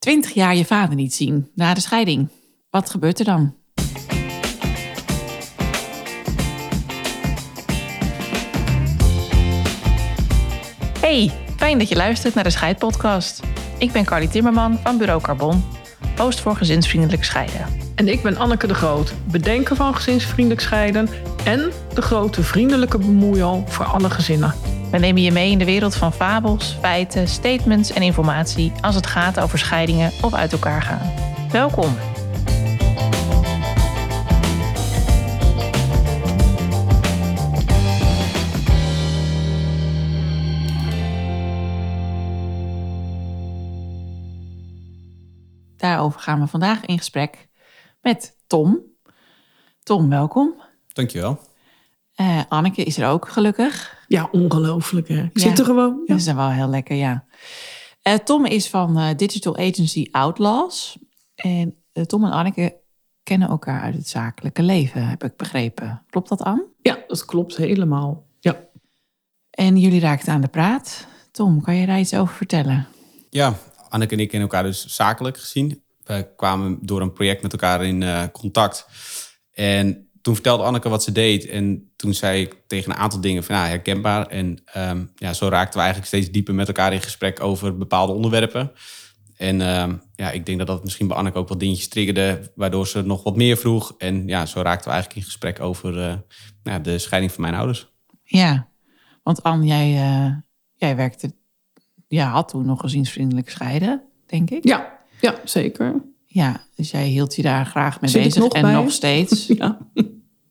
Twintig jaar je vader niet zien na de scheiding. Wat gebeurt er dan? Hey, fijn dat je luistert naar de Scheidpodcast. Ik ben Carly Timmerman van Bureau Carbon, host voor gezinsvriendelijk scheiden. En ik ben Anneke de Groot, bedenker van gezinsvriendelijk scheiden en de grote vriendelijke bemoeial voor alle gezinnen. We nemen je mee in de wereld van fabels, feiten, statements en informatie als het gaat over scheidingen of uit elkaar gaan. Welkom. Daarover gaan we vandaag in gesprek met Tom. Tom, welkom. Dankjewel. Uh, Anneke is er ook gelukkig. Ja, ongelooflijk hè. Ik Ja. zit er gewoon. Ja. Dat is wel heel lekker, ja. Eh, Tom is van eh, Digital Agency Outlaws. En eh, Tom en Anneke kennen elkaar uit het zakelijke leven, heb ik begrepen. Klopt dat, Anne? ja, dat klopt helemaal. Ja. En jullie raakten aan de praat. Tom, kan je daar iets over vertellen? Ja, Anneke en ik kennen elkaar dus zakelijk gezien. We kwamen door een project met elkaar in eh, contact. En toen vertelde Anneke wat ze deed. En toen zei ik tegen een aantal dingen van ja, herkenbaar. En ehm, ja, zo raakten we eigenlijk steeds dieper met elkaar in gesprek over bepaalde onderwerpen. En ehm, ja, ik denk dat dat misschien bij Anneke ook wat dingetjes triggerde, waardoor ze nog wat meer vroeg. En ja, zo raakten we eigenlijk in gesprek over eh, ja, de scheiding van mijn ouders. Ja, want Anne, jij, eh, jij werkte, ja, had toen nog gezinsvriendelijk scheiden, denk ik. Ja, ja, zeker. Ja, dus jij hield je daar graag mee Zit bezig nog en bij? nog steeds. Ja,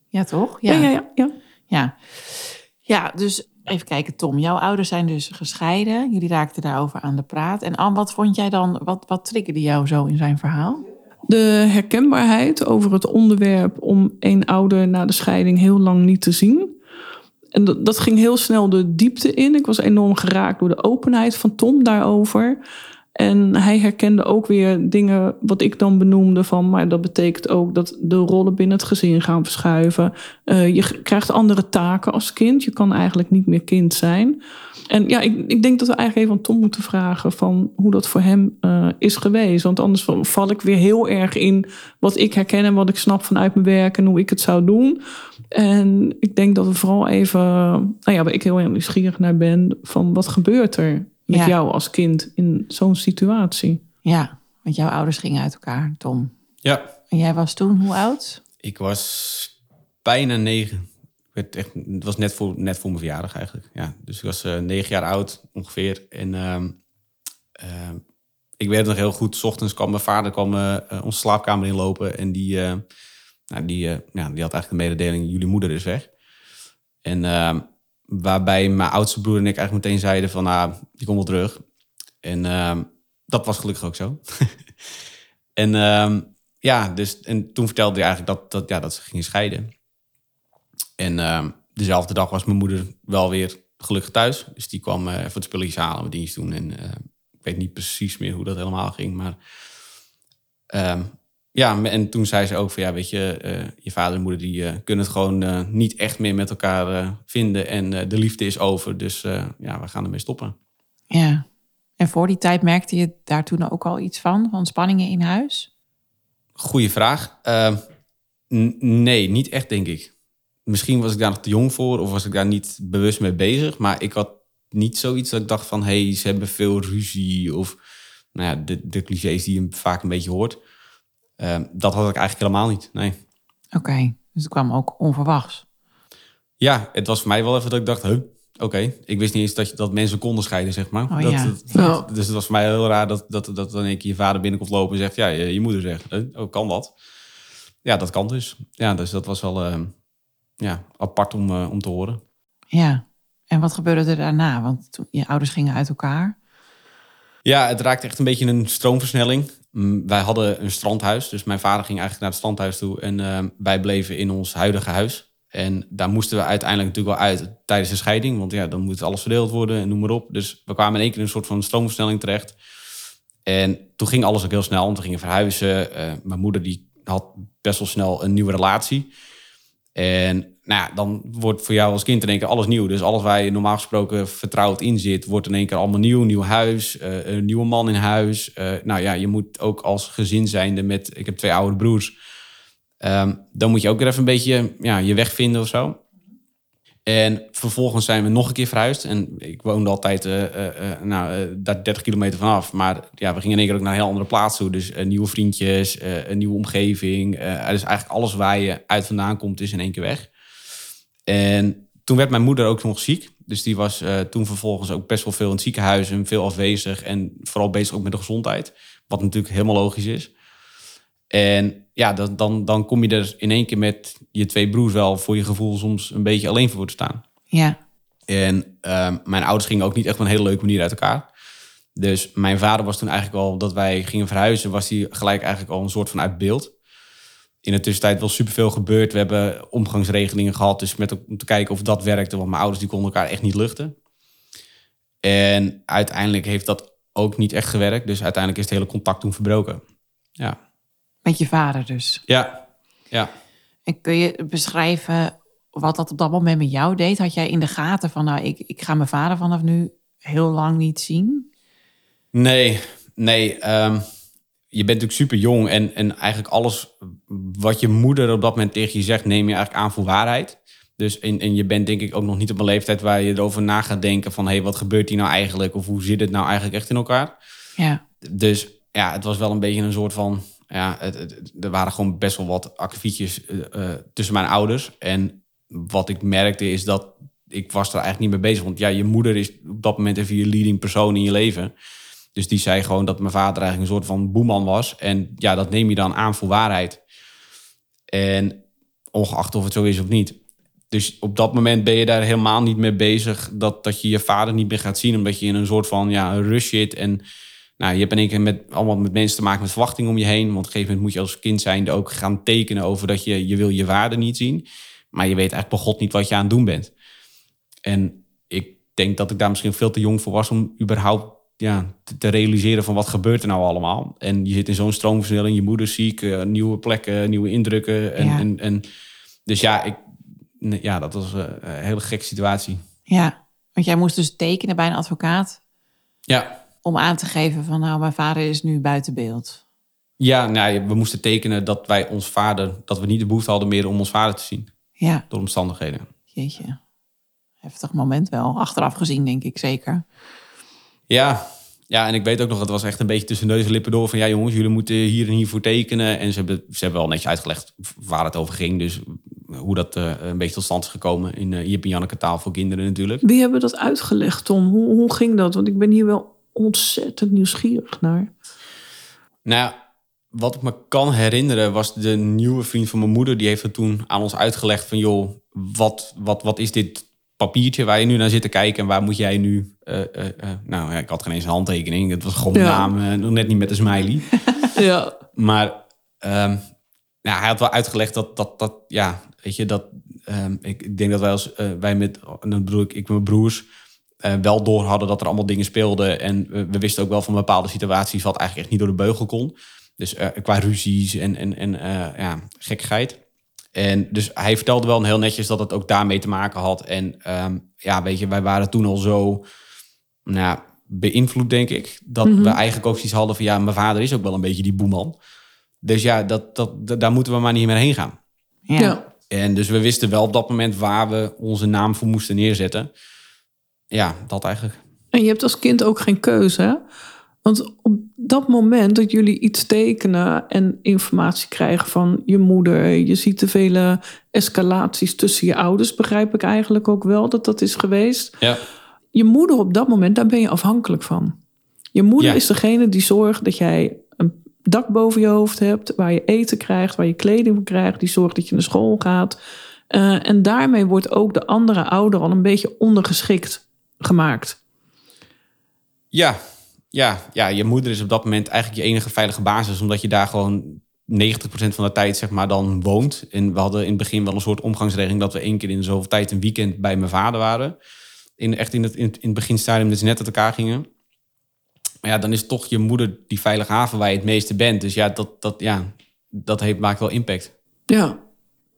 Ja, toch? ja, ja. ja, ja. Ja. ja, dus even kijken, Tom. Jouw ouders zijn dus gescheiden. Jullie raakten daarover aan de praat. En Anne, wat vond jij dan, wat, wat triggerde jou zo in zijn verhaal? De herkenbaarheid over het onderwerp om een ouder na de scheiding heel lang niet te zien. En dat, dat ging heel snel de diepte in. Ik was enorm geraakt door de openheid van Tom daarover. En hij herkende ook weer dingen wat ik dan benoemde van, maar dat betekent ook dat de rollen binnen het gezin gaan verschuiven. Eh, je krijgt andere taken als kind. Je kan eigenlijk niet meer kind zijn. En ja, ik, ik denk dat we eigenlijk even aan Tom moeten vragen van hoe dat voor hem eh, is geweest. Want anders val- ik weer heel erg in wat ik herken en wat ik snap vanuit mijn werk en hoe ik het zou doen. En ik denk dat we vooral even, nou ja, waar ik heel erg nieuwsgierig naar ben, van wat gebeurt er met Ja. jou als kind in zo'n situatie? Ja, want jouw ouders gingen uit elkaar, Tom. Ja, En jij was toen hoe oud? Ik was bijna negen. Ik werd echt, het was net voor, net voor mijn verjaardag eigenlijk. Ja, dus ik was eh, negen jaar oud ongeveer. En ehm, ehm, ik weet het nog heel goed. 's ochtends kwam mijn vader kwam, eh, eh, onze slaapkamer inlopen. En die, eh, nou, die, ja, die had eigenlijk de mededeling, jullie moeder is weg. En ehm, waarbij mijn oudste broer en ik eigenlijk meteen zeiden van, nou, die komt wel terug. En ehm, dat was gelukkig ook zo. en ehm, ja, dus en toen vertelde hij eigenlijk dat, dat, ja, dat ze gingen scheiden. En ehm, dezelfde dag was mijn moeder wel weer gelukkig thuis. Dus die kwam eh voor het spulletjes halen, wat dienst doen. En eh, ik weet niet precies meer hoe dat helemaal ging. Maar ja, en toen zei ze ook van ja, weet je, eh, je vader en moeder die eh, kunnen het gewoon eh, niet echt meer met elkaar vinden. En de liefde is over. Dus ja, we gaan ermee stoppen. Ja. En voor die tijd merkte je daar toen ook al iets van? Van spanningen in huis? Goeie vraag. Ehm, nee, niet echt, denk ik. Misschien was ik daar nog te jong voor of was ik daar niet bewust mee bezig. Maar ik had niet zoiets dat ik dacht van... hé, hey, ze hebben veel ruzie of nou ja, de, de clichés die je vaak een beetje hoort. Ehm, dat had ik eigenlijk helemaal niet, nee. Oké, dus het kwam ook onverwachts. Ja, het was voor mij wel even dat ik dacht... huh, oké, ik wist niet eens dat, je, dat mensen konden scheiden, zeg maar. Oh, dat, ja. dat-. Dus het was voor mij heel raar dat, dat, dat dan een keer je vader binnenkomt lopen en zegt... ja, je, je moeder zegt, huh, oh, kan dat? Ja, dat kan dus. Ja, dus dat was wel eh, ja, apart om, eh, om te horen. Ja. En wat gebeurde er daarna? Want toen, je ouders gingen uit elkaar. Ja, het raakte echt een beetje een stroomversnelling. Wij hadden een strandhuis, dus mijn vader ging eigenlijk naar het strandhuis toe en eh, wij bleven in ons huidige huis. En daar moesten we uiteindelijk natuurlijk wel uit tijdens de scheiding, want ja, dan moet alles verdeeld worden en noem maar op. Dus we kwamen in één keer in een soort van stroomversnelling terecht. En toen ging alles ook heel snel, want we gingen verhuizen. Eh, mijn moeder die had best wel snel een nieuwe relatie. En nou ja, dan wordt voor jou als kind in één keer alles nieuw. Dus alles waar je normaal gesproken vertrouwd in zit, wordt in één keer allemaal nieuw. Nieuw huis, uh, een nieuwe man in huis. Uh, nou ja, je moet ook als gezin zijnde met... Ik heb twee oude broers. Um, dan moet je ook weer even een beetje ja, je weg vinden of zo. En vervolgens zijn we nog een keer verhuisd. En ik woonde altijd uh, nou, daar 30 kilometer vanaf. Maar ja, we gingen in één keer ook naar een heel andere plaats toe. Dus nieuwe vriendjes, een nieuwe omgeving. dus eigenlijk alles waar je uit vandaan komt is in één keer weg. En toen werd mijn moeder ook nog ziek. Dus die was toen vervolgens ook best wel veel in het ziekenhuis en veel afwezig. En vooral bezig ook met de gezondheid. Wat natuurlijk helemaal logisch is. En ja, dat, dan, dan kom je er in één keer met je twee broers wel voor je gevoel soms een beetje alleen voor te staan. Ja. En uh, mijn ouders gingen ook niet echt op een hele leuke manier uit elkaar. Dus mijn vader was toen eigenlijk al, dat wij gingen verhuizen, was hij gelijk eigenlijk al een soort van uit beeld. In de tussentijd wel superveel gebeurd. We hebben omgangsregelingen gehad, dus met, om te kijken of dat werkte. Want mijn ouders die konden elkaar echt niet luchten. En uiteindelijk heeft dat ook niet echt gewerkt. Dus uiteindelijk is het hele contact toen verbroken. Ja. Met je vader dus. Ja, ja. En kun je beschrijven wat dat op dat moment met jou deed? Had jij in de gaten van, nou, ik, ik ga mijn vader vanaf nu heel lang niet zien? Nee, nee. Ehm, je bent natuurlijk super jong en, en eigenlijk alles wat je moeder op dat moment tegen je zegt, neem je eigenlijk aan voor waarheid. Dus en, en je bent denk ik ook nog niet op een leeftijd waar je erover na gaat denken van, hé, hey, wat gebeurt hier nou eigenlijk? Of hoe zit het nou eigenlijk echt in elkaar? Ja. Dus ja, het was wel een beetje een soort van ja, het, er waren gewoon best wel wat akkefietjes uh, tussen mijn ouders. En wat ik merkte is dat ik was er eigenlijk niet mee bezig. Want ja, je moeder is op dat moment even je leading persoon in je leven. Dus die zei gewoon dat mijn vader eigenlijk een soort van boeman was. En ja, dat neem je dan aan voor waarheid. En ongeacht of het zo is of niet. Dus op dat moment ben je daar helemaal niet mee bezig dat, dat je je vader niet meer gaat zien. Omdat je in een soort van ja, rush zit. En nou, je hebt in één keer met, allemaal met mensen te maken met verwachtingen om je heen. Want op een gegeven moment moet je als kind zijnde ook gaan tekenen over dat je, je wil je waarde niet zien. Maar je weet eigenlijk bij God niet wat je aan het doen bent. En ik denk dat ik daar misschien veel te jong voor was om überhaupt ja, te, realiseren van wat gebeurt er nou allemaal. En je zit in zo'n stroomversnelling, je moeder ziek, uh, nieuwe plekken, nieuwe indrukken. En, en, en, dus ja, ik, ja, dat was een hele gekke situatie. Ja, want jij moest dus tekenen bij een advocaat. Ja om aan te geven van nou, mijn vader is nu buiten beeld? Ja, nou, we moesten tekenen dat wij ons vader, dat we niet de behoefte hadden meer om ons vader te zien. Ja. Door omstandigheden. Jeetje. Heftig moment wel. Achteraf gezien, denk ik zeker. Ja, ja, en ik weet ook nog, het was echt een beetje tussen neus en lippen door van ja jongens, jullie moeten hier en hier voor tekenen. En ze hebben, ze hebben wel netjes uitgelegd waar het over ging. Dus hoe dat uh, een beetje tot stand is gekomen in uh, Jip en Janneke taal voor kinderen natuurlijk. Wie hebben dat uitgelegd, Tom? Hoe, hoe ging dat? Want ik ben hier wel ontzettend nieuwsgierig naar. Nou, wat ik me kan herinneren was de nieuwe vriend van mijn moeder. Die heeft het toen aan ons uitgelegd van... joh, wat, wat, wat is dit papiertje waar je nu naar zit te kijken... en waar moet jij nu... Uh, uh, uh, nou, ja, ik had geen eens een handtekening. Het was gewoon ja. naam, nog net niet met een smiley. ja. Maar um, nou, hij had wel uitgelegd dat, dat, dat ja, weet je, dat... Um, ik, ik denk dat wij als, wij met, dan bedoel ik, ik mijn broers uh, wel door hadden dat er allemaal dingen speelden. En we, we, wisten ook wel van bepaalde situaties wat eigenlijk echt niet door de beugel kon. Dus uh, qua ruzies en, en, en uh, ja, gekkigheid. En dus hij vertelde wel heel netjes dat het ook daarmee te maken had. En um, ja, weet je, wij waren toen al zo nou, beïnvloed, denk ik. Dat mm -hmm. we eigenlijk ook zoiets hadden van ja, mijn vader is ook wel een beetje die boeman. Dus ja, dat, dat, daar moeten we maar niet meer heen gaan. Ja. ja. En dus we wisten wel op dat moment waar we onze naam voor moesten neerzetten ja, dat eigenlijk. En je hebt als kind ook geen keuze. Want op dat moment dat jullie iets tekenen en informatie krijgen van je moeder, je ziet te vele escalaties tussen je ouders, begrijp ik eigenlijk ook wel dat dat is geweest. Ja. Je moeder op dat moment, daar ben je afhankelijk van. Je moeder ja. is degene die zorgt dat jij een dak boven je hoofd hebt, waar je eten krijgt, waar je kleding krijgt, die zorgt dat je naar school gaat. Uh, en daarmee wordt ook de andere ouder al een beetje ondergeschikt gemaakt. Ja, ja, ja, je moeder is op dat moment eigenlijk je enige veilige basis, omdat je daar gewoon 90% van de tijd zeg maar dan woont. En we hadden in het begin wel een soort omgangsregeling dat we één keer in zoveel tijd een weekend bij mijn vader waren. In, echt in het, in, het beginstadium ze net uit elkaar gingen. Maar ja, dan is toch je moeder die veilige haven waar je het meeste bent. Dus ja, dat, dat, ja, dat heeft, maakt wel impact. Ja,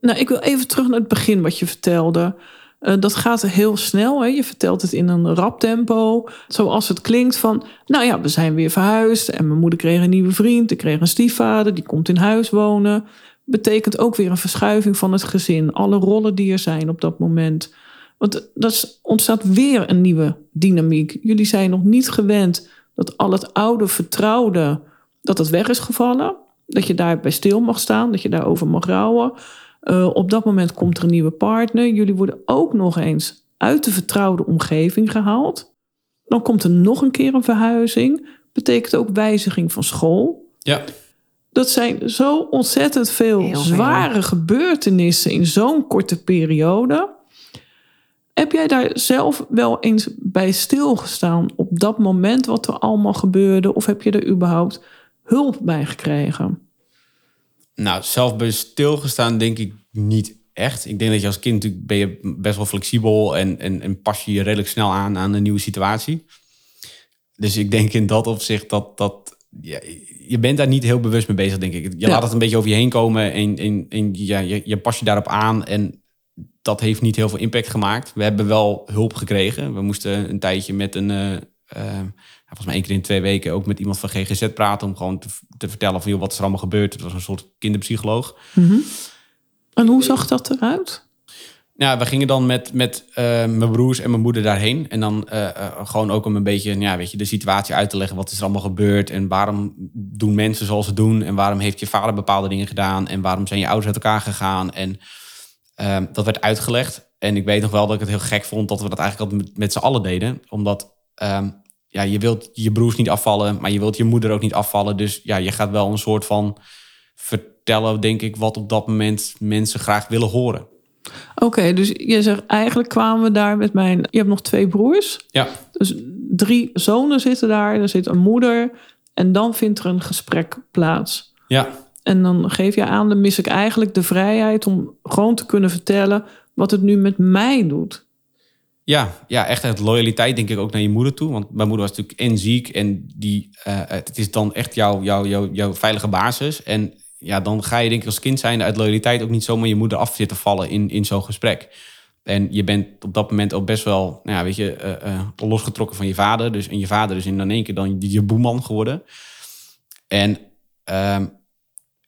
Nou, ik wil even terug naar het begin wat je vertelde. Uh, dat gaat heel snel. Hè? Je vertelt het in een rap tempo. Zoals het klinkt van... Nou ja, we zijn weer verhuisd. En mijn moeder kreeg een nieuwe vriend. Ik kreeg een stiefvader. Die komt in huis wonen. Betekent ook weer een verschuiving van het gezin. Alle rollen die er zijn op dat moment. Want dat ontstaat weer een nieuwe dynamiek. Jullie zijn nog niet gewend dat al het oude vertrouwde... dat het weg is gevallen. Dat je daarbij stil mag staan. Dat je daarover mag rouwen. Uh, op dat moment komt er een nieuwe partner. Jullie worden ook nog eens uit de vertrouwde omgeving gehaald. Dan komt er nog een keer een verhuizing. Betekent ook wijziging van school. Ja. Dat zijn zo ontzettend veel zware gebeurtenissen in zo'n korte periode. Heb jij daar zelf wel eens bij stilgestaan op dat moment wat er allemaal gebeurde? Of heb je er überhaupt hulp bij gekregen? Nou, zelf bij stilgestaan denk ik niet echt. Ik denk dat je als kind natuurlijk ben je best wel flexibel en, en, en pas je je redelijk snel aan aan een nieuwe situatie. Dus ik denk in dat opzicht dat, dat ja, je bent daar niet heel bewust mee bezig, denk ik. Je laat het een beetje over je heen komen en, en, en ja, je, je pas je daarop aan. En dat heeft niet heel veel impact gemaakt. We hebben wel hulp gekregen. We moesten een tijdje met een, uh, volgens mij één keer in twee weken ook met iemand van GGZ praten. Om gewoon te, te vertellen van joh, wat is er allemaal gebeurd. Het was een soort kinderpsycholoog. Mhm. En hoe zag dat eruit? Ja, we gingen dan met, met uh, mijn broers en mijn moeder daarheen. En dan uh, uh, gewoon ook om een beetje ja, weet je, de situatie uit te leggen. Wat is er allemaal gebeurd? En waarom doen mensen zoals ze doen? En waarom heeft je vader bepaalde dingen gedaan? En waarom zijn je ouders uit elkaar gegaan? En dat werd uitgelegd. En ik weet nog wel dat ik het heel gek vond dat we dat eigenlijk altijd met, met z'n allen deden. Omdat um, ja, je wilt je broers niet afvallen, maar je wilt je moeder ook niet afvallen. Dus ja, je gaat wel een soort van vertellen, denk ik, wat op dat moment mensen graag willen horen. Oké, dus je zegt eigenlijk kwamen we daar met mijn. Je hebt nog twee broers. Ja. Dus drie zonen zitten daar. Er zit een moeder. En dan vindt er een gesprek plaats. Ja. En dan geef je aan, dan mis ik eigenlijk de vrijheid om gewoon te kunnen vertellen wat het nu met mij doet. Ja, ja, echt uit loyaliteit denk ik ook naar je moeder toe. Want mijn moeder was natuurlijk en ziek en die, uh, het is dan echt jouw jou, jou, jouw veilige basis. En ja, dan ga je denk ik als kind zijn uit loyaliteit ook niet zomaar je moeder af zitten vallen in, in zo'n gesprek. En je bent op dat moment ook best wel, nou ja, weet je, uh, uh, losgetrokken van je vader. Dus, en je vader is in één keer dan je boeman geworden. En uh,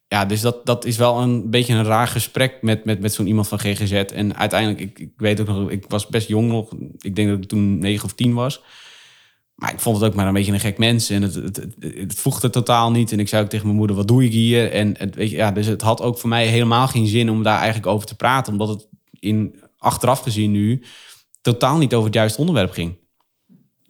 ja, dus dat, dat is wel een beetje een raar gesprek met, met, met zo'n iemand van GGZ. En uiteindelijk, ik, ik weet ook nog, ik was best jong nog. Ik denk dat ik toen negen of tien was. Maar ik vond het ook maar een beetje een gek mens. En het, het, het, voegde totaal niet. En ik zei ook tegen mijn moeder, wat doe ik hier? En het, weet je, ja, dus het had ook voor mij helemaal geen zin om daar eigenlijk over te praten. Omdat het in, achteraf gezien nu totaal niet over het juiste onderwerp ging.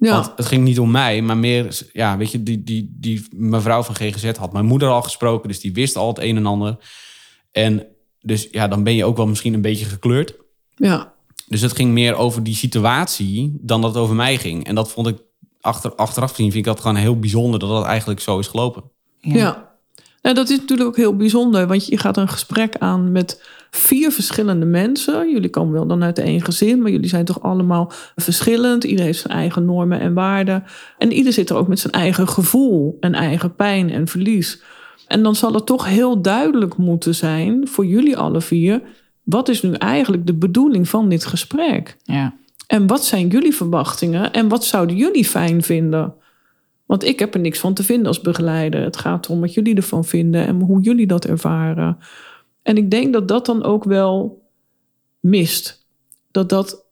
Ja. Want het ging niet om mij, maar meer, ja, weet je, die, die, die mevrouw van GGZ had mijn moeder al gesproken, dus die wist al het een en ander. En dus ja, dan ben je ook wel misschien een beetje gekleurd. Ja. Dus het ging meer over die situatie dan dat het over mij ging. En dat vond ik achter, achteraf gezien, vind ik dat gewoon heel bijzonder dat dat eigenlijk zo is gelopen. Ja. ja. Nou, dat is natuurlijk ook heel bijzonder, want je gaat een gesprek aan met vier verschillende mensen. Jullie komen wel dan uit één gezin, maar jullie zijn toch allemaal verschillend. Iedereen heeft zijn eigen normen en waarden. En ieder zit er ook met zijn eigen gevoel en eigen pijn en verlies. En dan zal het toch heel duidelijk moeten zijn voor jullie alle vier. Wat is nu eigenlijk de bedoeling van dit gesprek? Ja. En wat zijn jullie verwachtingen en wat zouden jullie fijn vinden? Want ik heb er niks van te vinden als begeleider. Het gaat erom wat jullie ervan vinden en hoe jullie dat ervaren. En ik denk dat dat dan ook wel mist. Dat dat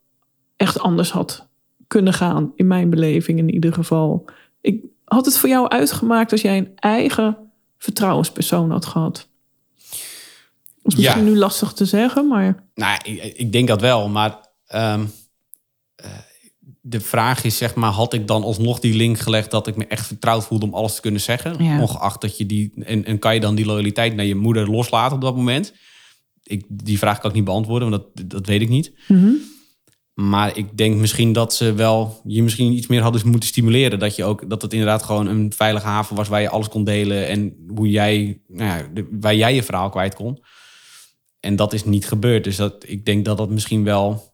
echt anders had kunnen gaan, in mijn beleving in ieder geval. Ik had het voor jou uitgemaakt als jij een eigen vertrouwenspersoon had gehad. Dat is misschien nu lastig te zeggen, maar. Nou, ik, ik denk dat wel, maar um, de vraag is, zeg maar, had ik dan alsnog die link gelegd dat ik me echt vertrouwd voelde om alles te kunnen zeggen? Ongeacht dat je die. En, en kan je dan die loyaliteit naar je moeder loslaten op dat moment? Ik, die vraag kan ik niet beantwoorden, want dat, dat weet ik niet. Mhm. Maar ik denk misschien dat ze wel je misschien iets meer hadden moeten stimuleren. Dat je ook dat het inderdaad gewoon een veilige haven was waar je alles kon delen en hoe jij, nou ja, waar jij je verhaal kwijt kon. En dat is niet gebeurd. Dus dat, ik denk dat dat misschien wel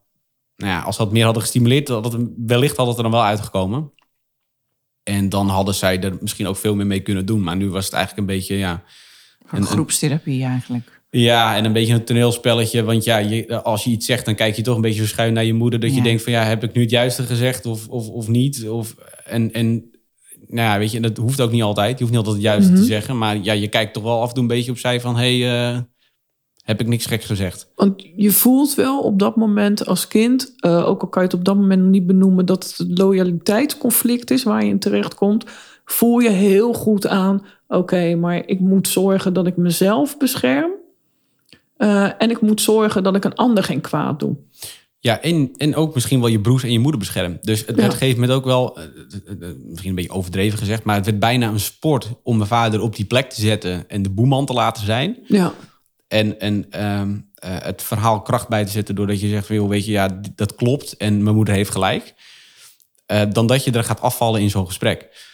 nou ja, als dat meer hadden gestimuleerd, dat het, wellicht had het er dan wel uitgekomen. En dan hadden zij er misschien ook veel meer mee kunnen doen. Maar nu was het eigenlijk een beetje, ja... Een, groepstherapie eigenlijk. Ja, en een beetje een toneelspelletje. Want ja, je, als je iets zegt, dan kijk je toch een beetje schuin naar je moeder. Dat je denkt van ja, heb ik nu het juiste gezegd of, of, of niet? Of, en, en nou ja, weet je, dat hoeft ook niet altijd. Je hoeft niet altijd het juiste Mhm. te zeggen. Maar ja, je kijkt toch wel af en toe een beetje opzij van... hé, hey, eh, heb ik niks geks gezegd? Want je voelt wel op dat moment als kind, eh, ook al kan je het op dat moment nog niet benoemen, dat het een loyaliteitsconflict is waar je in terecht komt. Voel je heel goed aan, oké, maar ik moet zorgen dat ik mezelf bescherm. Eh, en ik moet zorgen dat ik een ander geen kwaad doe. Ja, en, en ook misschien wel je broers en je moeder beschermen. Dus het Ja. werd gegeven moment ook wel, eh, misschien een beetje overdreven gezegd... maar het werd bijna een sport om mijn vader op die plek te zetten... en de boeman te laten zijn. Ja, En, en ehm, eh, het verhaal kracht bij te zetten doordat je zegt, weet je, ja, dat klopt en mijn moeder heeft gelijk. Eh, dan dat je er gaat afvallen in zo'n gesprek.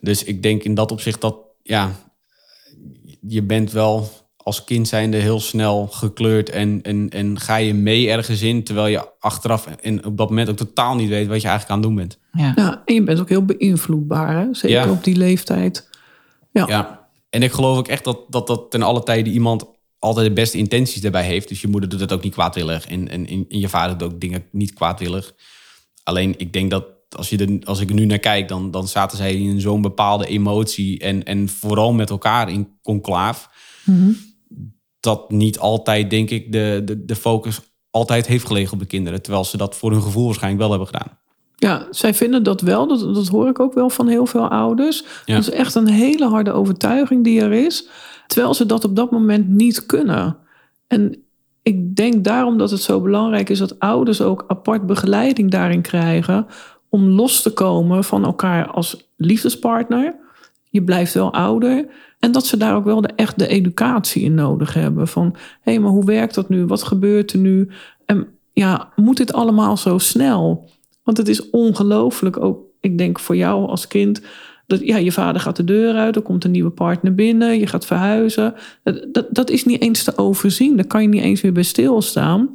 Dus ik denk in dat opzicht dat, ja, je bent wel als kind zijnde heel snel gekleurd en, en, en ga je mee ergens in, terwijl je achteraf en op dat moment ook totaal niet weet wat je eigenlijk aan het doen bent. Ja. ja, en je bent ook heel beïnvloedbaar, hè? zeker Ja. op die leeftijd. Ja, Ja, en ik geloof ook echt dat dat, dat ten alle tijde iemand altijd de beste intenties daarbij heeft. Dus je moeder doet het ook niet kwaadwillig en, en, en je vader doet ook dingen niet kwaadwillig. Alleen ik denk dat als, je er, als ik er nu naar kijk, dan, dan zaten zij in zo'n bepaalde emotie en, en vooral met elkaar in conclaaf. Dat niet altijd, denk ik, de, de, de focus altijd heeft gelegen op de kinderen. Terwijl ze dat voor hun gevoel waarschijnlijk wel hebben gedaan. Ja, zij vinden dat wel. Dat, dat hoor ik ook wel van heel veel ouders. Ja. Dat is echt een hele harde overtuiging die er is. Terwijl ze dat op dat moment niet kunnen. En ik denk daarom dat het zo belangrijk is dat ouders ook apart begeleiding daarin krijgen. Om los te komen van elkaar als liefdespartner. Je blijft wel ouder. En dat ze daar ook wel echt de educatie in nodig hebben. Van, hé, maar hoe werkt dat nu? Wat gebeurt er nu? En ja, moet dit allemaal zo snel? Want het is ongelooflijk ook, ik denk voor jou als kind, dat ja, je vader gaat de deur uit, er komt een nieuwe partner binnen, je gaat verhuizen. Dat, dat, dat is niet eens te overzien, daar kan je niet eens weer bij stilstaan.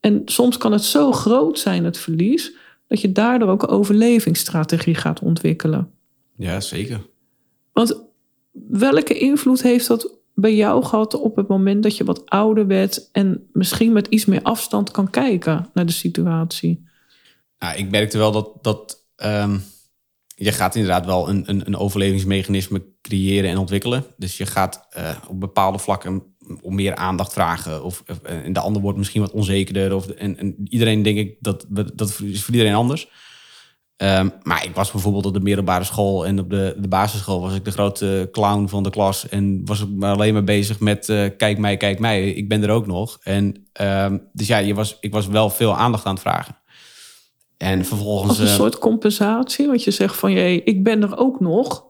En soms kan het zo groot zijn, het verlies, dat je daardoor ook een overlevingsstrategie gaat ontwikkelen. Ja, zeker. Want welke invloed heeft dat bij jou gehad op het moment dat je wat ouder werd en misschien met iets meer afstand kan kijken naar de situatie? Nou, ik merkte wel dat, dat ehm, je gaat inderdaad wel een, een, een overlevingsmechanisme creëren en ontwikkelen. Dus je gaat eh, op bepaalde vlakken om meer aandacht vragen. Of, eh, en de ander wordt misschien wat onzekerder. Of, en, en iedereen denk ik dat dat is voor iedereen anders. Ehm, maar ik was bijvoorbeeld op de middelbare school en op de, de basisschool was ik de grote clown van de klas. En was ik alleen maar bezig met eh, kijk mij, kijk mij. Ik ben er ook nog. En ehm, dus ja, je was, ik was wel veel aandacht aan het vragen. En vervolgens. Als een eh, soort compensatie, want je zegt van, jee, ik ben er ook nog.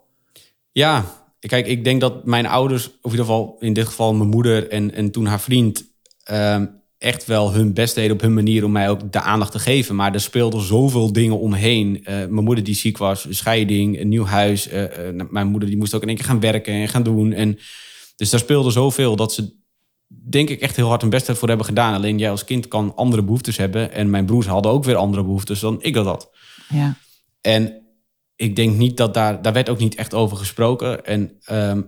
Ja, kijk, ik denk dat mijn ouders, of in ieder geval in dit geval mijn moeder en, en toen haar vriend, ehm, echt wel hun best deden op hun manier om mij ook de aandacht te geven. Maar er speelden zoveel dingen omheen. Eh, mijn moeder die ziek was, scheiding, een nieuw huis. Eh, eh, mijn moeder die moest ook in één keer gaan werken en gaan doen. En, dus daar speelde zoveel dat ze, denk ik, echt heel hard hun best ervoor hebben gedaan. Alleen jij als kind kan andere behoeftes hebben. En mijn broers hadden ook weer andere behoeftes dan ik dat had. Ja. En ik denk niet dat daar, daar werd ook niet echt over gesproken. En ehm,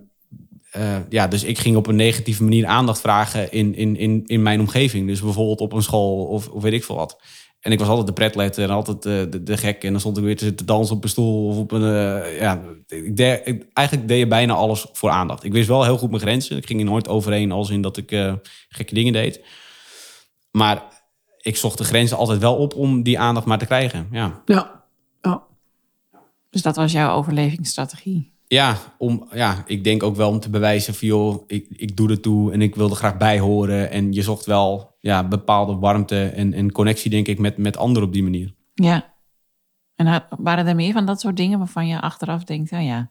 eh, ja, dus ik ging op een negatieve manier aandacht vragen in, in, in, in mijn omgeving. Dus bijvoorbeeld op een school of, of weet ik veel wat. En ik was altijd de pretletter en altijd de, de, de gek. En dan stond ik weer te zitten dansen op een stoel of op een... eh, ja, ik ik- eigenlijk deed je bijna alles voor aandacht. Ik wist wel heel goed mijn grenzen. Ik ging er nooit overheen als in dat ik eh, gekke dingen deed. Maar ik zocht de grenzen altijd wel op om die aandacht maar te krijgen. Ja. Ja, ja. Dus dat was jouw overlevingsstrategie. Ja, om, ja, ik denk ook wel om te bewijzen van joh, ik, ik doe er toe en ik wil er graag bij horen. En je zocht wel ja, bepaalde warmte en, en connectie, denk ik, met, met anderen op die manier. Ja. En waren er meer van dat soort dingen waarvan je achteraf denkt, nou ja,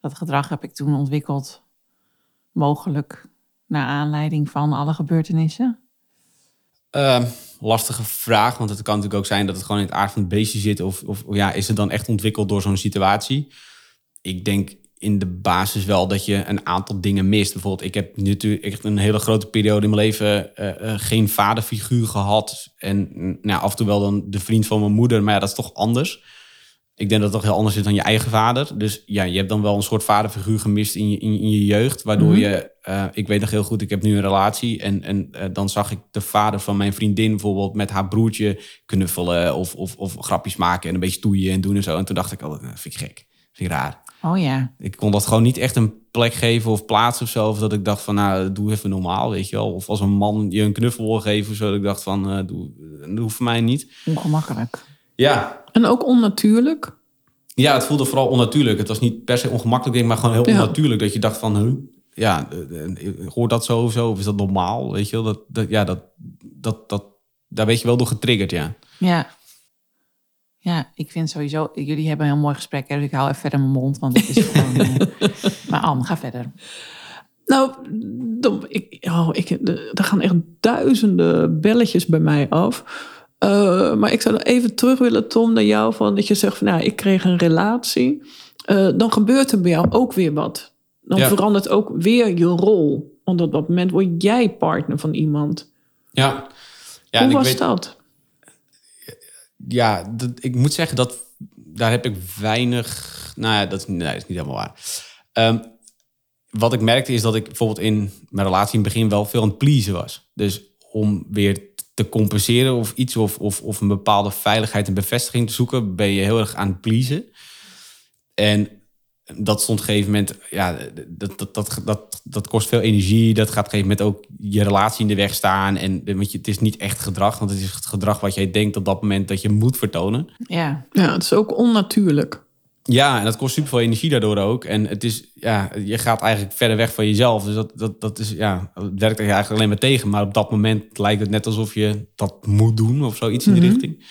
dat gedrag heb ik toen ontwikkeld, mogelijk naar aanleiding van alle gebeurtenissen? Ehm, lastige vraag, want het kan natuurlijk ook zijn dat het gewoon in het aard van het beestje zit. Of, of ja, is het dan echt ontwikkeld door zo'n situatie? Ik denk in de basis wel dat je een aantal dingen mist. Bijvoorbeeld, ik heb natuurlijk echt een hele grote periode in mijn leven eh, geen vaderfiguur gehad. En mm, nou, af en toe wel dan de vriend van mijn moeder, maar ja, dat is toch anders. ik denk dat het toch heel anders is dan je eigen vader. Dus ja, je hebt dan wel een soort vaderfiguur gemist in je, in, in je jeugd. Waardoor Mhm. je, eh, ik weet nog heel goed, ik heb nu een relatie. En, en dan zag ik de vader van mijn vriendin bijvoorbeeld met haar broertje knuffelen. Of, of, of grapjes maken en een beetje stoeien en doen en zo. En toen dacht ik, oh, dat vind ik gek. Vind ik raar. Oh ja. Ik kon dat gewoon niet echt een plek geven of plaats of zo. Of dat ik dacht van, nou, doe even normaal, weet je wel. Of als een man je een knuffel wil geven of zo. Dat ik dacht van, eh, doe, dat hoeft voor mij niet. Ongemakkelijk. Ja, En ook onnatuurlijk. Ja, het voelde vooral onnatuurlijk. Het was niet per se ongemakkelijk, denk ik, maar gewoon heel Ja. onnatuurlijk. Dat je dacht van, huh? ja, eh, eh, hoort dat zo of zo? Of is dat normaal? Weet je wel? Dat, dat, ja, dat, dat, dat, daar weet je wel door getriggerd, ja. Ja. Ja, ik vind sowieso... Jullie hebben een heel mooi gesprek, hè, dus ik hou even verder mijn mond. Want het is gewoon... eh, maar Anne, ga verder. Nou, dan, ik, oh, ik, er gaan echt duizenden belletjes bij mij af. Eh, maar ik zou nog even terug willen, Tom, naar jou. Van dat je zegt van, nou, ik kreeg een relatie. Eh, dan gebeurt er bij jou ook weer wat. Dan Ja. verandert ook weer je rol. Want op dat moment word jij partner van iemand. Ja, ja en Hoe ik was weet, dat? Ja dat, ik moet zeggen dat daar heb ik weinig. Nou ja, dat, is- niet helemaal waar. Ehm, wat ik merkte is dat ik bijvoorbeeld in mijn relatie in het begin wel veel aan het pleasen was. Dus om weer te compenseren of iets of, of, of een bepaalde veiligheid en bevestiging te zoeken, ben je heel erg aan het pleasen. En dat stond op een gegeven moment, ja, dat, dat, dat, dat, dat kost veel energie. Dat gaat op een gegeven moment ook je relatie in de weg staan. En want je, het is niet echt gedrag, want het is het gedrag wat jij denkt op dat moment dat je moet vertonen. Ja. Ja, het is ook onnatuurlijk. Ja, en dat kost super veel energie daardoor ook. En het is, ja, je gaat eigenlijk verder weg van jezelf. Dus dat, dat, dat is, ja, het werkt er eigenlijk alleen maar tegen. Maar op dat moment lijkt het net alsof je dat moet doen of zoiets in die richting.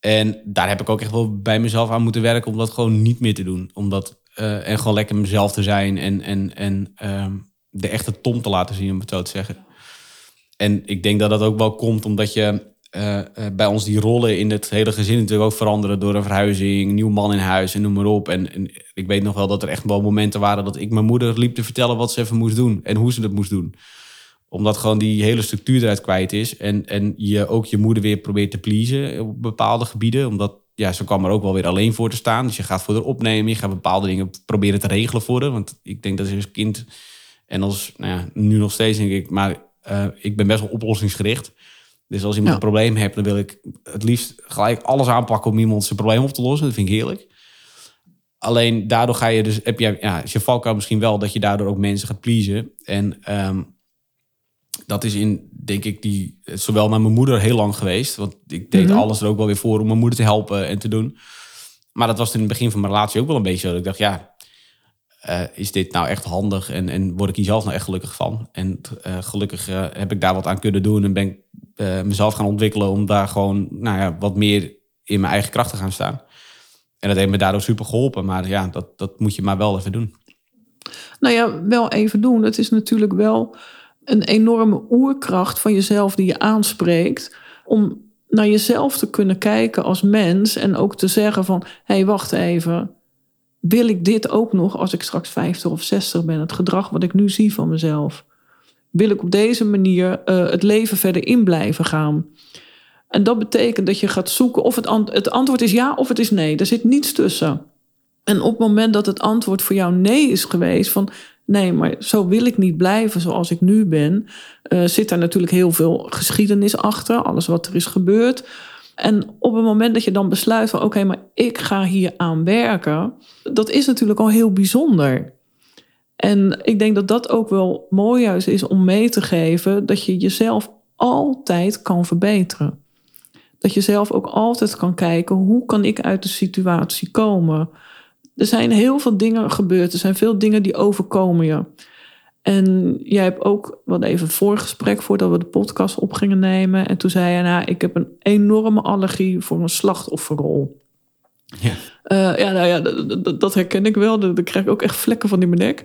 En daar heb ik ook echt wel bij mezelf aan moeten werken om dat gewoon niet meer te doen. Omdat, eh, en gewoon lekker mezelf te zijn en, en, en ehm, de echte Tom te laten zien, om het zo te zeggen. En ik denk dat dat ook wel komt omdat je eh, eh, bij ons die rollen in het hele gezin natuurlijk ook veranderen door een verhuizing, nieuw man in huis en noem maar op. En, en ik weet nog wel dat er echt wel momenten waren dat ik mijn moeder liep te vertellen wat ze even moest doen en hoe ze het moest doen. Omdat gewoon die hele structuur eruit kwijt is en, en je ook je moeder weer probeert te pleasen op bepaalde gebieden. Omdat ja, ze kwam er ook wel weer alleen voor te staan. Dus je gaat voor haar opnemen, je gaat bepaalde dingen proberen te regelen voor haar. Want ik denk dat ze als kind en als, nou ja, nu nog steeds denk ik, maar eh, ik ben best wel oplossingsgericht. Dus als iemand Ja. een probleem heeft, dan wil ik het liefst gelijk alles aanpakken om iemand zijn probleem op te lossen. Dat vind ik heerlijk. Alleen daardoor ga je dus, heb je, ja, is je valkuil misschien wel dat je daardoor ook mensen gaat pleasen. En ehm, dat is in, denk ik, die, zowel naar mijn moeder heel lang geweest. Want ik deed Mhm. alles er ook wel weer voor om mijn moeder te helpen en te doen. Maar dat was in het begin van mijn relatie ook wel een beetje zo. Dat ik dacht, ja, eh, is dit nou echt handig? En, en word ik hier zelf nou echt gelukkig van? En eh, gelukkig eh, heb ik daar wat aan kunnen doen. En ben ik mezelf gaan ontwikkelen om daar gewoon nou ja, wat meer in mijn eigen kracht te gaan staan. En dat heeft me daardoor super geholpen. Maar ja, dat, dat moet je maar wel even doen. Nou ja, wel even doen. Het is natuurlijk wel een enorme oerkracht van jezelf die je aanspreekt. Om naar jezelf te kunnen kijken als mens. En ook te zeggen van, hé, hey, wacht even. Wil ik dit ook nog als ik straks 50 of 60 ben? Het gedrag wat ik nu zie van mezelf. Wil ik op deze manier eh, het leven verder in blijven gaan? En dat betekent dat je gaat zoeken of het, het antwoord is ja of het is nee. Er zit niets tussen. En op het moment dat het antwoord voor jou nee is geweest, van nee, maar zo wil ik niet blijven zoals ik nu ben, eh, zit daar natuurlijk heel veel geschiedenis achter, alles wat er is gebeurd. En op het moment dat je dan besluit van oké, maar ik ga hier aan werken, dat is natuurlijk al heel bijzonder. En ik denk dat dat ook wel mooi juist is om mee te geven dat je jezelf altijd kan verbeteren. Dat je zelf ook altijd kan kijken hoe kan ik uit de situatie komen. Er zijn heel veel dingen gebeurd. Er zijn veel dingen die overkomen je. En jij hebt ook, wat even voorgesprek voordat we de podcast op gingen nemen. En toen zei je, nou, ik heb een enorme allergie voor een slachtofferrol. Ja. Eh, ja, nou ja, dat, herken ik wel. Dan krijg ik ook echt vlekken van in mijn nek.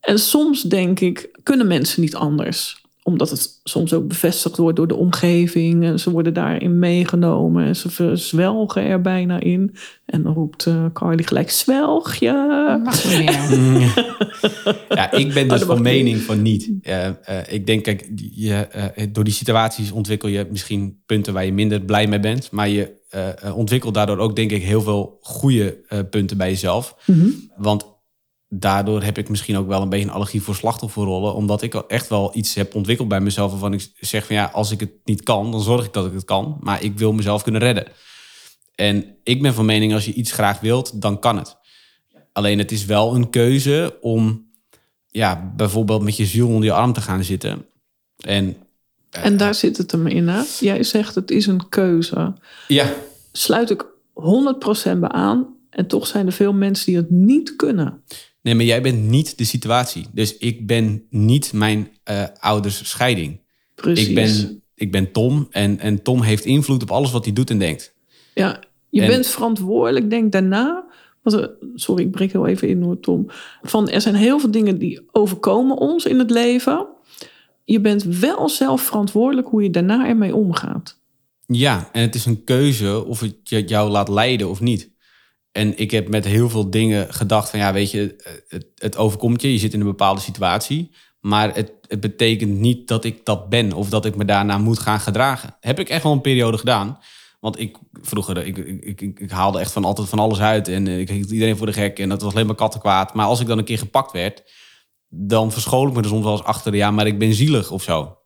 En soms denk ik, kunnen mensen niet anders? Omdat het soms ook bevestigd wordt door de omgeving. En ze worden daarin meegenomen. En ze verzwelgen er bijna in. En dan roept uh, Carly gelijk, zwelg je. Mag niet meer. Ja, ik ben Oh, dus van mening van niet. Eh, eh, ik denk, kijk, je, eh, door die situaties ontwikkel je misschien punten waar je minder blij mee bent. Maar je eh, eh, ontwikkelt daardoor ook, denk ik, heel veel goede eh, punten bij jezelf. Mhm. Want daardoor heb ik misschien ook wel een beetje een allergie voor slachtofferrollen. Omdat ik echt wel iets heb ontwikkeld bij mezelf. Waarvan ik zeg van ja, als ik het niet kan, dan zorg ik dat ik het kan. Maar ik wil mezelf kunnen redden. En ik ben van mening, als je iets graag wilt, dan kan het. Alleen het is wel een keuze om ja, bijvoorbeeld met je ziel onder je arm te gaan zitten. En En daar zit het hem in. Hè? Jij zegt het is een keuze. ja, Sluit ik 100% bij aan. En toch zijn er veel mensen die het niet kunnen. Nee, maar jij bent niet de situatie. Dus ik ben niet mijn eh, ouders scheiding. Precies. Ik ben, ik ben Tom en, en Tom heeft invloed op alles wat hij doet en denkt. Ja, je En- bent verantwoordelijk. Denk daarna. want er- Sorry, ik breek heel even in hoor, Tom. Van er zijn heel veel dingen die overkomen ons in het leven. Je bent wel zelf verantwoordelijk hoe je daarna ermee omgaat. Ja, en het is een keuze of het je- jou laat leiden of niet. En ik heb met heel veel dingen gedacht van ja, weet je, het, overkomt je. Je zit in een bepaalde situatie. Maar het, het betekent niet dat ik dat ben of dat ik me daarna moet gaan gedragen. Heb ik echt wel een periode gedaan. Want ik vroeger, ik, ik, ik, ik haalde echt van altijd van alles uit. En eh, ik hield iedereen voor de gek. En dat was alleen maar kattenkwaad. Maar als ik dan een keer gepakt werd, dan verschool ik me er soms wel eens achter. Ja, maar ik ben zielig of zo.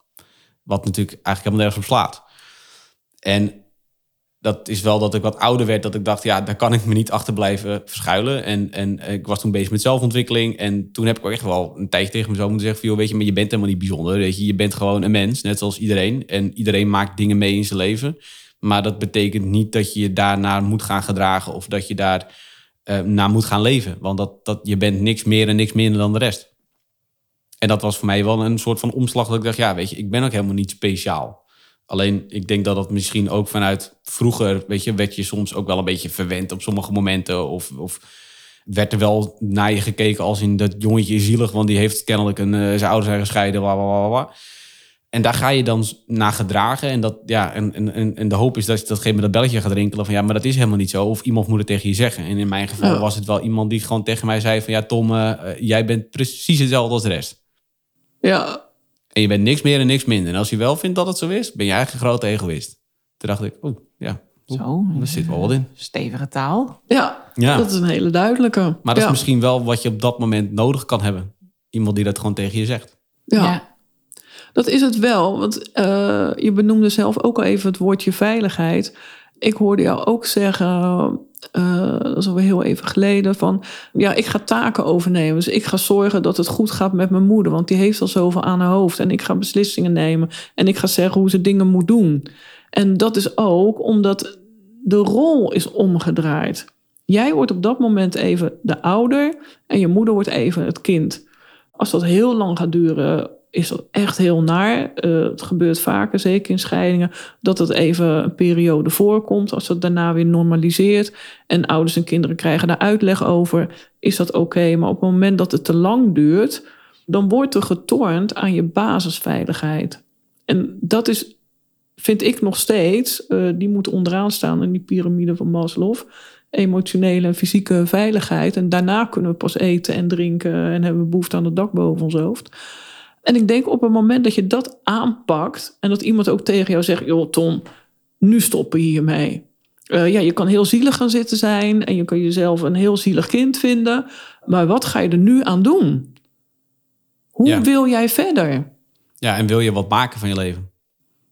Wat natuurlijk eigenlijk helemaal nergens op slaat. En dat is wel dat ik wat ouder werd, dat ik dacht, ja, daar kan ik me niet achter blijven verschuilen. En, en ik was toen bezig met zelfontwikkeling. En toen heb ik ook echt wel een tijdje tegen mezelf moeten zeggen: van, weet je, maar je bent helemaal niet bijzonder. Weet je, je bent gewoon een mens, net zoals iedereen. En iedereen maakt dingen mee in zijn leven. Maar dat betekent niet dat je je daarnaar moet gaan gedragen of dat je daar eh, naar moet gaan leven. Want dat, dat, je bent niks meer en niks minder dan de rest. En dat was voor mij wel een soort van omslag dat ik dacht, ja, weet je, ik ben ook helemaal niet speciaal. Alleen, ik denk dat dat misschien ook vanuit vroeger, weet je, werd je soms ook wel een beetje verwend op sommige momenten. Of, of werd er wel naar je gekeken als in dat jongetje is zielig, want die heeft kennelijk een, eh, zijn ouders zijn gescheiden, bla, bla, bla. En daar ga je dan naar gedragen. En, dat, ja, en, en- en, de hoop is dat je dat gegeven moment dat belletje gaat rinkelen van ja, maar dat is helemaal niet zo. Of iemand moet het tegen je zeggen. En in mijn geval Ja. was het wel iemand die gewoon tegen mij zei van ja, Tom, eh, eh, jij bent precies hetzelfde als de rest. Ja, En je bent niks meer en niks minder. En als je wel vindt dat het zo is, ben je eigenlijk een grote egoïst. Toen dacht ik, oeh, ja, Zo. er zit wel wat in. Stevige taal. ja, Ja. dat is een hele duidelijke. Maar dat ja. is misschien wel wat je op dat moment nodig kan hebben. Iemand die dat gewoon tegen je zegt. Ja. Dat is het wel. Want eh, je benoemde zelf ook al even het woordje veiligheid. Ik hoorde jou ook zeggen, eh, dat is alweer heel even geleden, van ja, ik ga taken overnemen. Dus ik ga zorgen dat het goed gaat met mijn moeder, want die heeft al zoveel aan haar hoofd. En ik ga beslissingen nemen en ik ga zeggen hoe ze dingen moet doen. En dat is ook omdat de rol is omgedraaid. Jij wordt op dat moment even de ouder en je moeder wordt even het kind. Als dat heel lang gaat duren, is dat echt heel naar. Eh, het gebeurt vaker, zeker in scheidingen, dat het even een periode voorkomt. Als dat daarna weer normaliseert en ouders en kinderen krijgen daar uitleg over, is dat oké. Maar op het moment dat het te lang duurt, dan wordt er getornd aan je basisveiligheid. En dat is, vind ik nog steeds, eh, die moet onderaan staan in die piramide van Maslow. Emotionele en fysieke veiligheid. En daarna kunnen we pas eten en drinken en hebben we behoefte aan het dak boven ons hoofd. En ik denk op het moment dat je dat aanpakt en dat iemand ook tegen jou zegt: joh, Tom, nu stoppen hiermee. Eh, ja, je kan heel zielig gaan zitten zijn en je kan jezelf een heel zielig kind vinden. Maar wat ga je er nu aan doen? Hoe Ja. wil jij verder? Ja, en wil je wat maken van je leven?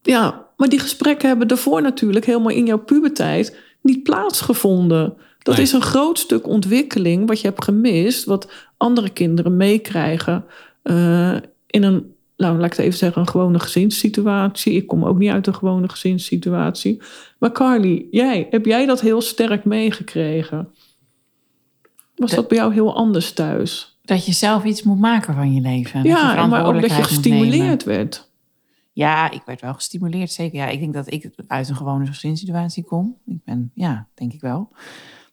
Ja, maar die gesprekken hebben daarvoor natuurlijk helemaal in jouw puberteit niet plaatsgevonden. Dat Nee. is een groot stuk ontwikkeling wat je hebt gemist, wat andere kinderen meekrijgen eh, in een, nou laat ik het even zeggen, een gewone gezinssituatie. Ik kom ook niet uit een gewone gezinssituatie. Maar Carly, jij, heb jij dat heel sterk meegekregen? Was dat bij jou heel anders thuis? Dat je zelf iets moet maken van je leven. Dat je Ja, maar ook dat je gestimuleerd werd. Ja, ik werd wel gestimuleerd, zeker. Ja, ik denk dat ik uit een gewone gezinssituatie kom. Ik ben, ja, denk ik wel.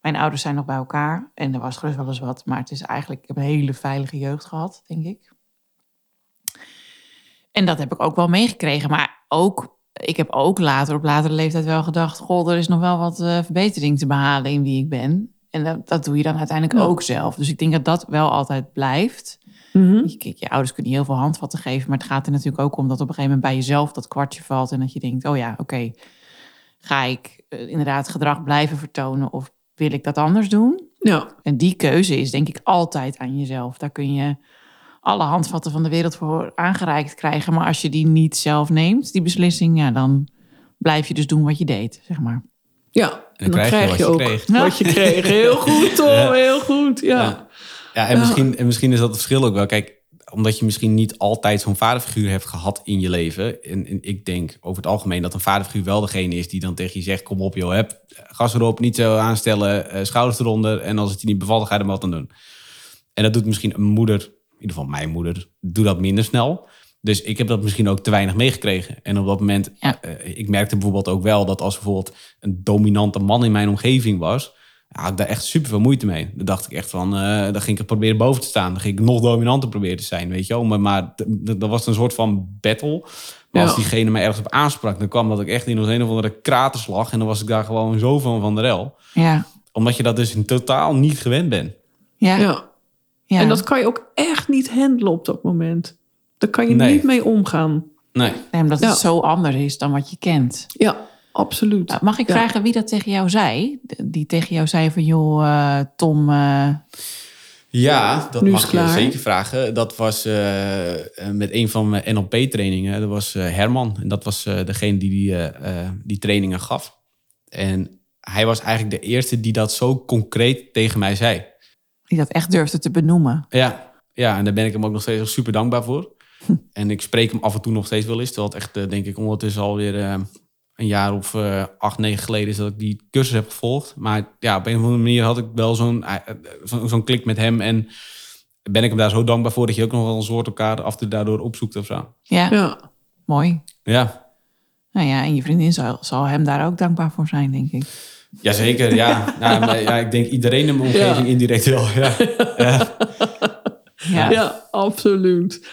Mijn ouders zijn nog bij elkaar en er was gerust wel eens wat. Maar het is eigenlijk, ik heb een hele veilige jeugd gehad, denk ik. En dat heb ik ook wel meegekregen. Maar ook, ik heb ook later op latere leeftijd wel gedacht... goh, er is nog wel wat eh, verbetering te behalen in wie ik ben. En dat, dat doe je dan uiteindelijk Ja. ook zelf. Dus ik denk dat dat wel altijd blijft. Mhm. Je, kijk, je ouders kunnen je heel veel handvatten geven... maar het gaat er natuurlijk ook om dat op een gegeven moment bij jezelf dat kwartje valt... en dat je denkt, oh ja, oké, ga ik eh, inderdaad gedrag blijven vertonen... of wil ik dat anders doen? Ja, En die keuze is denk ik altijd aan jezelf. Daar kun je alle handvatten van de wereld voor aangereikt krijgen. Maar als je die niet zelf neemt, die beslissing, ja, dan blijf je dus doen wat je deed, zeg maar. ja. En dan, krijg je krijg je, wat je ook kreeg. wat je kreeg. Heel goed, Tom. Heel goed. Ja. Ja. Ja, en, Misschien, en misschien is dat het verschil ook wel. Kijk, omdat je misschien niet altijd zo'n vaderfiguur hebt gehad in je leven. En, en ik denk over het algemeen dat een vaderfiguur wel degene is die dan tegen je zegt: Kom op, joh, heb gas erop, niet zo aanstellen, eh, schouders eronder. En als het je niet bevalt, ga je er wat aan doen. En dat doet misschien een moeder, ieder geval mijn moeder, doet dat minder snel. Dus ik heb dat misschien ook te weinig meegekregen. En op dat moment, Ja. eh, ik merkte bijvoorbeeld ook wel dat als bijvoorbeeld een dominante man in mijn omgeving was, ja, had ik daar echt super veel moeite mee. Dan dacht ik echt van, eh dan ging ik het proberen boven te staan. Dan ging ik nog dominanter proberen te zijn, weet je wel. Maar, maar dat was een soort van battle. Maar Ja. als diegene mij ergens op aansprak, dan kwam dat ik echt in een of andere kraterslag. En dan was ik daar gewoon zo van van de rel. Ja, Omdat je dat dus in totaal niet gewend bent. ja, ja. En dat kan je ook echt niet handelen op dat moment. Daar kan je Nee. niet mee omgaan. Nee. Nee, omdat Ja. het zo anders is dan wat je kent. Ja, absoluut. Mag ik Ja. vragen wie dat tegen jou zei? Die tegen jou zei van, joh, eh, Tom, eh, Ja, dat mag je zeker vragen. Dat was eh, eh, met een van mijn NLP-trainingen. Dat was eh, Herman. En dat was eh, degene die die, die trainingen gaf. En hij was eigenlijk de eerste die dat zo concreet tegen mij zei. Die dat echt durfde te benoemen. Ja, ja en daar ben ik hem ook nog steeds super dankbaar voor. En ik spreek hem af en toe nog steeds wel eens. Terwijl het echt, eh, denk ik, ondertussen alweer eh een jaar of eh, acht, negen geleden is dat ik die cursus heb gevolgd. Maar ja, op een of andere manier had ik wel zo'n zo, zo'n klik met hem. En ben ik hem daar zo dankbaar voor dat je ook nog wel een soort elkaar af en daardoor opzoekt of zo. Ja, Ja, mooi. Ja, Nou ja, en je vriendin zal, zal hem daar ook dankbaar voor zijn, denk ik. Jazeker, ja. ja, maar, ja. Ik denk iedereen in mijn omgeving Ja. indirect wel. Ja. Ja. Ja, ja absoluut.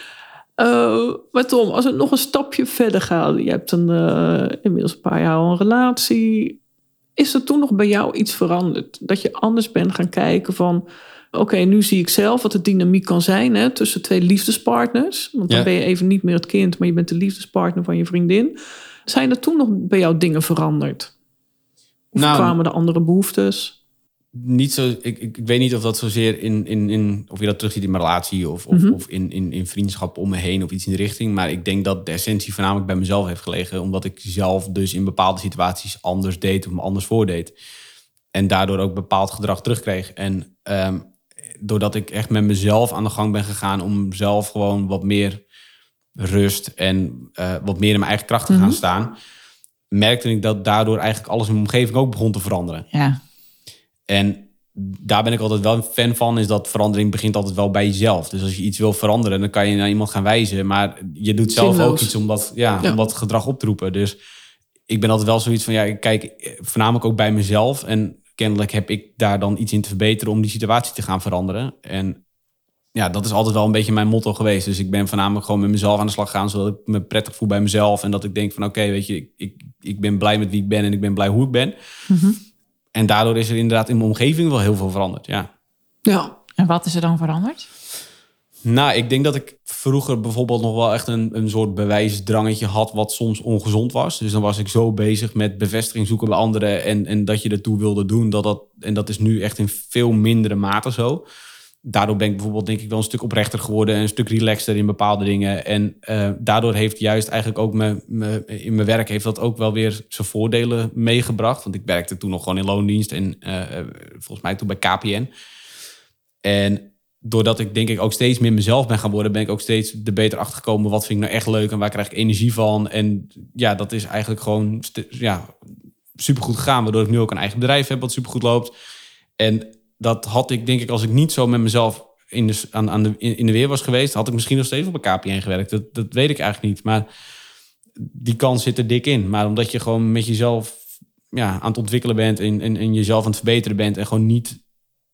Eh, maar Tom, als het nog een stapje verder gaat. Je hebt een, eh, inmiddels een paar jaar al een relatie. Is er toen nog bij jou iets veranderd? Dat je anders bent gaan kijken van... Oké, nu zie ik zelf wat de dynamiek kan zijn hè, tussen twee liefdespartners. Want dan Ja. ben je even niet meer het kind, maar je bent de liefdespartner van je vriendin. Zijn er toen nog bij jou dingen veranderd? Of Nou, kwamen er andere behoeftes? niet zo, ik, ik, weet niet of dat zozeer in, in, in of je dat terugziet in mijn relatie of, of, Mhm. of in, in, in vriendschap om me heen of iets in de richting. Maar ik denk dat de essentie voornamelijk bij mezelf heeft gelegen, omdat ik zelf dus in bepaalde situaties anders deed of me anders voordeed. En daardoor ook bepaald gedrag terugkreeg. En ehm, doordat ik echt met mezelf aan de gang ben gegaan om zelf gewoon wat meer rust en eh, wat meer in mijn eigen kracht te gaan staan, merkte ik dat daardoor eigenlijk alles in mijn omgeving ook begon te veranderen. ja, En daar ben ik altijd wel een fan van, is dat verandering begint altijd wel bij jezelf. Dus als je iets wil veranderen, dan kan je naar iemand gaan wijzen. Maar je doet zelf Zinloos. ook iets om dat, ja, Ja. om dat gedrag op te roepen. Dus ik ben altijd wel zoiets van, ja, ik kijk voornamelijk ook bij mezelf. En kennelijk heb ik daar dan iets in te verbeteren om die situatie te gaan veranderen. En ja, dat is altijd wel een beetje mijn motto geweest. Dus ik ben voornamelijk gewoon met mezelf aan de slag gegaan, zodat ik me prettig voel bij mezelf. En dat ik denk van, oké, weet je, ik, ik, ik ben blij met wie ik ben en ik ben blij hoe ik ben. En daardoor is er inderdaad in mijn omgeving wel heel veel veranderd, ja. Ja, En wat is er dan veranderd? Nou, ik denk dat ik vroeger bijvoorbeeld nog wel echt een, een soort bewijsdrangetje had, wat soms ongezond was. Dus dan was ik zo bezig met bevestiging zoeken bij anderen en, en dat je ertoe wilde doen. Dat dat, en dat is nu echt in veel mindere mate zo. Daardoor ben ik bijvoorbeeld denk ik wel een stuk oprechter geworden en een stuk relaxter in bepaalde dingen. En eh, daardoor heeft juist eigenlijk ook me, in mijn werk heeft dat ook wel weer zijn voordelen meegebracht. Want ik werkte toen nog gewoon in loondienst en eh, eh, volgens mij toen bij KPN. En doordat ik denk ik ook steeds meer mezelf ben gaan worden, ben ik ook steeds er beter achter gekomen. Wat vind ik nou echt leuk en waar krijg ik energie van? En ja, dat is eigenlijk gewoon ja, supergoed gegaan. Waardoor ik nu ook een eigen bedrijf heb wat supergoed loopt. En dat had ik denk ik, als ik niet zo met mezelf in de, aan, aan de, in, de weer was geweest, had ik misschien nog steeds op een KPN gewerkt. Dat, dat weet ik eigenlijk niet. Maar die kans zit er dik in. Maar omdat je gewoon met jezelf ja, aan het ontwikkelen bent en, en, jezelf aan het verbeteren bent en gewoon niet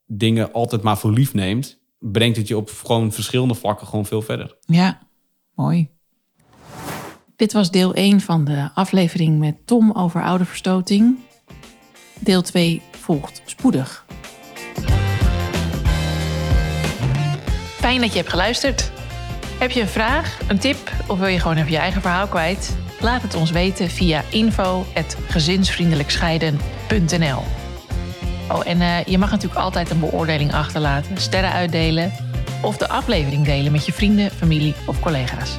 dingen altijd maar voor lief neemt, brengt het je op gewoon verschillende vlakken gewoon veel verder. Ja, mooi. Dit was deel 1 van de aflevering met Tom over ouderverstoting. Deel 2 volgt spoedig. Fijn dat je hebt geluisterd. Heb je een vraag, een tip of wil je gewoon even je eigen verhaal kwijt? Laat het ons weten via info.gezinsvriendelijkscheiden.nl Oh, en uh, je mag natuurlijk altijd een beoordeling achterlaten, sterren uitdelen of de aflevering delen met je vrienden, familie of collega's.